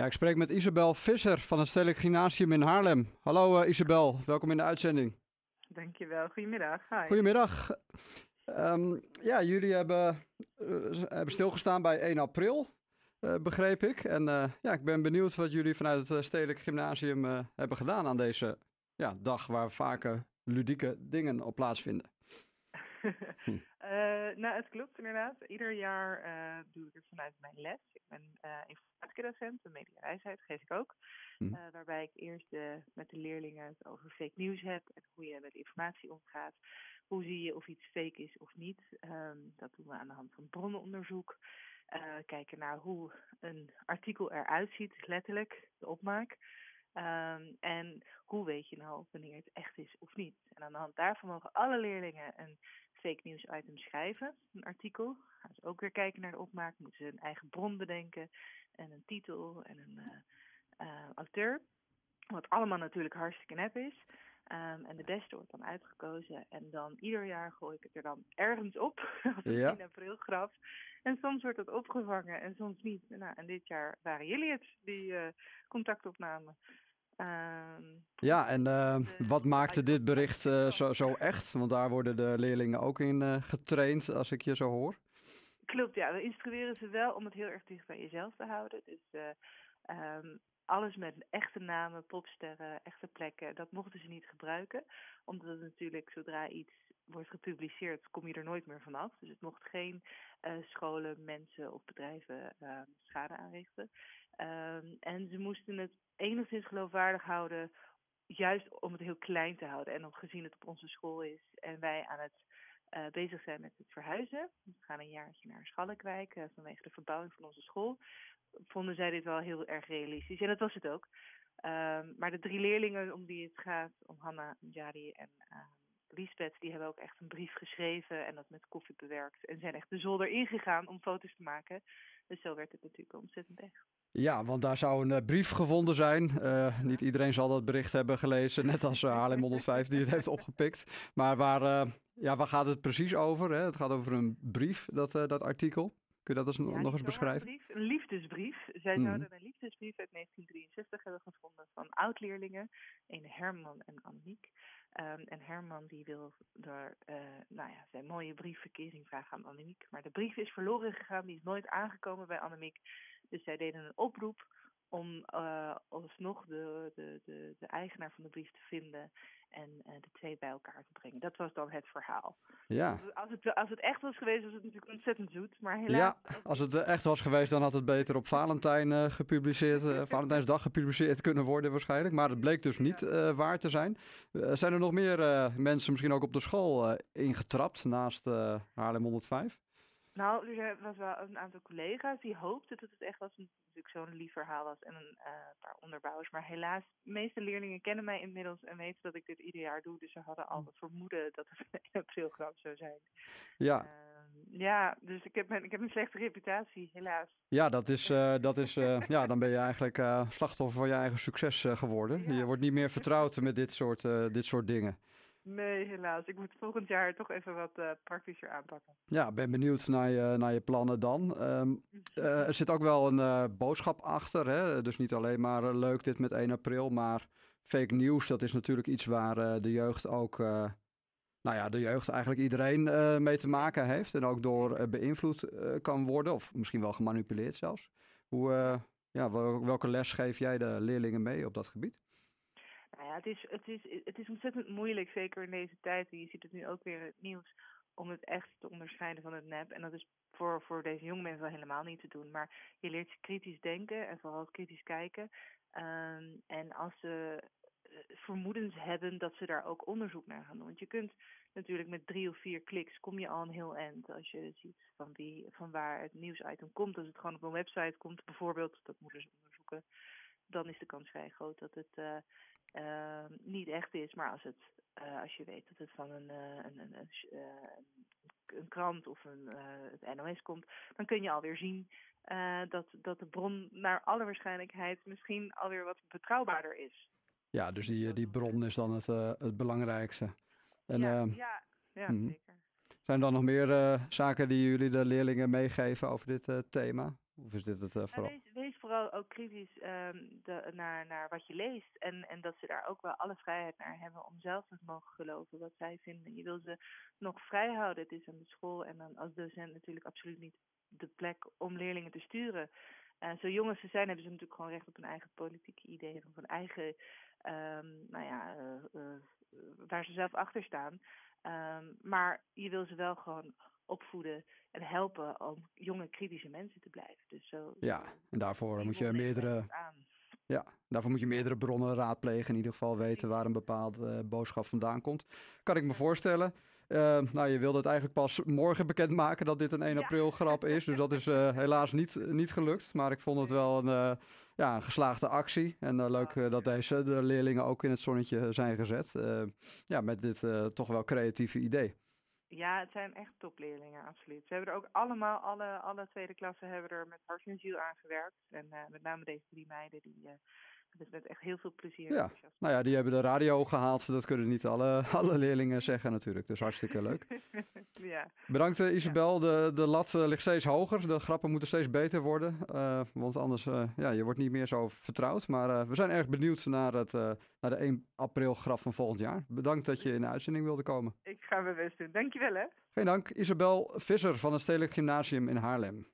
Ja, ik spreek met Isabel Visser van het Stedelijk Gymnasium in Haarlem. Hallo uh, Isabel, welkom in de uitzending. Dankjewel, goedemiddag. Hi. Goedemiddag. Um, ja, jullie hebben, uh, hebben stilgestaan bij 1 april, uh, begreep ik. En ja, ik ben benieuwd wat jullie vanuit het Stedelijk Gymnasium hebben gedaan aan deze ja, dag waar vaker ludieke dingen op plaatsvinden. Hm. uh, nou, het klopt inderdaad. Ieder jaar uh, doe ik het vanuit mijn les. Ik ben uh, informatiedocent, de mediawijsheid geef ik ook. Hm. waarbij ik eerst met de leerlingen het over fake news heb en hoe je met informatie omgaat. Hoe zie je of iets fake is of niet? Um, dat doen we aan de hand van bronnenonderzoek. kijken naar hoe een artikel eruit ziet, letterlijk, de opmaak. Um, en hoe weet je nou wanneer het echt is of niet? En aan de hand daarvan mogen alle leerlingen een fake news item schrijven, een artikel. Gaan ze ook weer kijken naar de opmaak, moeten ze een eigen bron bedenken en een titel en een uh, uh, auteur. Wat allemaal natuurlijk hartstikke nep is. Um, en de beste wordt dan uitgekozen. En dan ieder jaar gooi ik het er dan ergens op. Als een ja. 10 april graf. En soms wordt het opgevangen en soms niet. Nou, en dit jaar waren jullie het, die uh, contactopname. Um, ja, en uh, wat maakte dit bericht uh, zo, zo, echt? Want daar worden de leerlingen ook in uh, getraind, als ik je zo hoor. Klopt, ja. We instrueren ze wel om het heel erg dicht bij jezelf te houden. Dus um, alles met echte namen, popsterren, echte plekken, dat mochten ze niet gebruiken. Omdat het natuurlijk, zodra iets wordt gepubliceerd, kom je er nooit meer vanaf. Dus het mocht geen scholen, mensen of bedrijven uh, schade aanrichten. Um, en ze moesten het enigszins geloofwaardig houden, juist om het heel klein te houden. En gezien het op onze school is en wij aan het uh, bezig zijn met het verhuizen. We gaan een jaartje naar Schalkwijk uh, vanwege de verbouwing van onze school. Vonden zij dit wel heel erg realistisch. En dat was het ook. Um, maar de drie leerlingen om die het gaat, om Hanna, Jari en uh, Lisbeth, die hebben ook echt een brief geschreven en dat met koffie bewerkt. En zijn echt de zolder ingegaan om foto's te maken. Dus zo werd het natuurlijk ontzettend echt. Ja, want daar zou een uh, brief gevonden zijn. Uh, niet iedereen zal dat bericht hebben gelezen, net als uh, Haarlem 105 die het heeft opgepikt. Maar waar, ja, waar gaat het precies over? Hè? Het gaat over een brief, dat, dat artikel. Kun je dat eens, ja, nog eens beschrijven? Een, brief, een liefdesbrief. Zij mm. zouden een liefdesbrief uit 1963 hebben gevonden van oud-leerlingen, een Herman en Annemiek. Um, en Herman die wil door uh, nou ja, zijn mooie briefverkering vragen aan Annemiek. Maar de brief is verloren gegaan, die is nooit aangekomen bij Annemiek. Dus zij deden een oproep om uh, alsnog de, de, de, de, eigenaar van de brief te vinden en uh, de twee bij elkaar te brengen. Dat was dan het verhaal. Ja. Als het, als het echt was geweest, was het natuurlijk ontzettend zoet. Maar helaas. Ja, als het echt was geweest, dan had het beter op Valentijn uh, gepubliceerd, Valentijnsdag gepubliceerd kunnen worden waarschijnlijk. Maar het bleek dus niet waar te zijn. zijn er nog meer mensen misschien ook op de school ingetrapt naast Haarlem 105? Nou, er was wel een aantal collega's die hoopten dat het echt was natuurlijk zo'n lief verhaal was en een uh, paar onderbouwers. Maar helaas, de meeste leerlingen kennen mij inmiddels en weten dat ik dit ieder jaar doe. Dus ze hadden al het vermoeden dat het een 1 april grap zou zijn. Ja. Uh, ja, dus ik heb, een, ik heb een slechte reputatie, helaas. Ja, dat is, uh, dat is ja, dan ben je eigenlijk slachtoffer van je eigen succes geworden. Ja. Je wordt niet meer vertrouwd met dit soort, dit soort dingen. Nee, helaas. Ik moet volgend jaar toch even wat uh, praktischer aanpakken. Ja, ben benieuwd naar je, naar je plannen dan. Um, uh, er zit ook wel een uh, boodschap achter. Hè? Dus niet alleen maar leuk dit met 1 april, maar fake news, dat is natuurlijk iets waar de jeugd ook, nou ja, de jeugd eigenlijk iedereen mee te maken heeft. En ook door beïnvloed kan worden, of misschien wel gemanipuleerd zelfs. Hoe, ja, welke les geef jij de leerlingen mee op dat gebied? Nou ja, het is, het, is, het is ontzettend moeilijk, zeker in deze tijd. Je ziet het nu ook weer in het nieuws, om het echt te onderscheiden van het nep. En dat is voor, voor deze jonge mensen wel helemaal niet te doen. Maar je leert ze kritisch denken en vooral kritisch kijken. Um, en als ze vermoedens hebben dat ze daar ook onderzoek naar gaan doen. Want je kunt natuurlijk met drie of vier kliks kom je al een heel eind als je ziet van, wie, van waar het nieuwsitem komt. Als het gewoon op een website komt bijvoorbeeld, dat moeten ze onderzoeken dan is de kans vrij groot dat het uh, uh, niet echt is. Maar als, het, uh, als je weet dat het van een, een, een, een, krant of een, het NOS komt, dan kun je alweer zien dat, dat de bron naar alle waarschijnlijkheid misschien alweer wat betrouwbaarder is. Ja, dus die, die bron is dan het, het belangrijkste. En, ja, ja, ja mm, zeker. Zijn er dan nog meer zaken die jullie de leerlingen meegeven over dit thema? Of is dit het vooral? Vooral ook kritisch ehm, de, naar, naar wat je leest. En, en dat ze daar ook wel alle vrijheid naar hebben om zelf te mogen geloven wat zij vinden. Je wil ze nog vrij houden. Het is aan de school en dan als docent natuurlijk absoluut niet de plek om leerlingen te sturen. Uh, zo jong als ze zijn, hebben ze natuurlijk gewoon recht op een eigen politieke idee. Of een eigen, um, nou ja, uh, waar ze zelf achter staan. Um, maar je wil ze wel gewoon opvoeden en helpen om jonge kritische mensen te blijven. Dus zo, ja, en daarvoor moet je meerdere. Ja, daarvoor moet je meerdere bronnen raadplegen. In ieder geval weten waar een bepaalde boodschap vandaan komt. Kan ik me voorstellen. Uh, nou, je wilde het eigenlijk pas morgen bekendmaken dat dit een 1 april grap is. Dus dat is uh, helaas niet, niet gelukt. Maar ik vond het wel een, ja, een geslaagde actie. En leuk dat deze de leerlingen ook in het zonnetje zijn gezet. ja, met dit toch wel creatieve idee. Ja, het zijn echt topleerlingen, absoluut. Ze hebben er ook allemaal, alle, alle tweede klassen hebben er met hart en ziel aan gewerkt. En met name deze drie meiden, die dus met echt heel veel plezier. Ja, nou ja, die hebben de radio gehaald. Dat kunnen niet alle, alle leerlingen zeggen natuurlijk. Dus hartstikke leuk. ja. Bedankt Isabel. De, de lat uh, ligt steeds hoger. De grappen moeten steeds beter worden. Uh, want anders, uh, ja, je wordt niet meer zo vertrouwd. Maar we zijn erg benieuwd naar, het, naar de 1 april grap van volgend jaar. Bedankt dat je in de uitzending wilde komen. Ik ga mijn best doen. Dankjewel hè. Geen dank. Isabel Visser van het Stedelijk Gymnasium in Haarlem.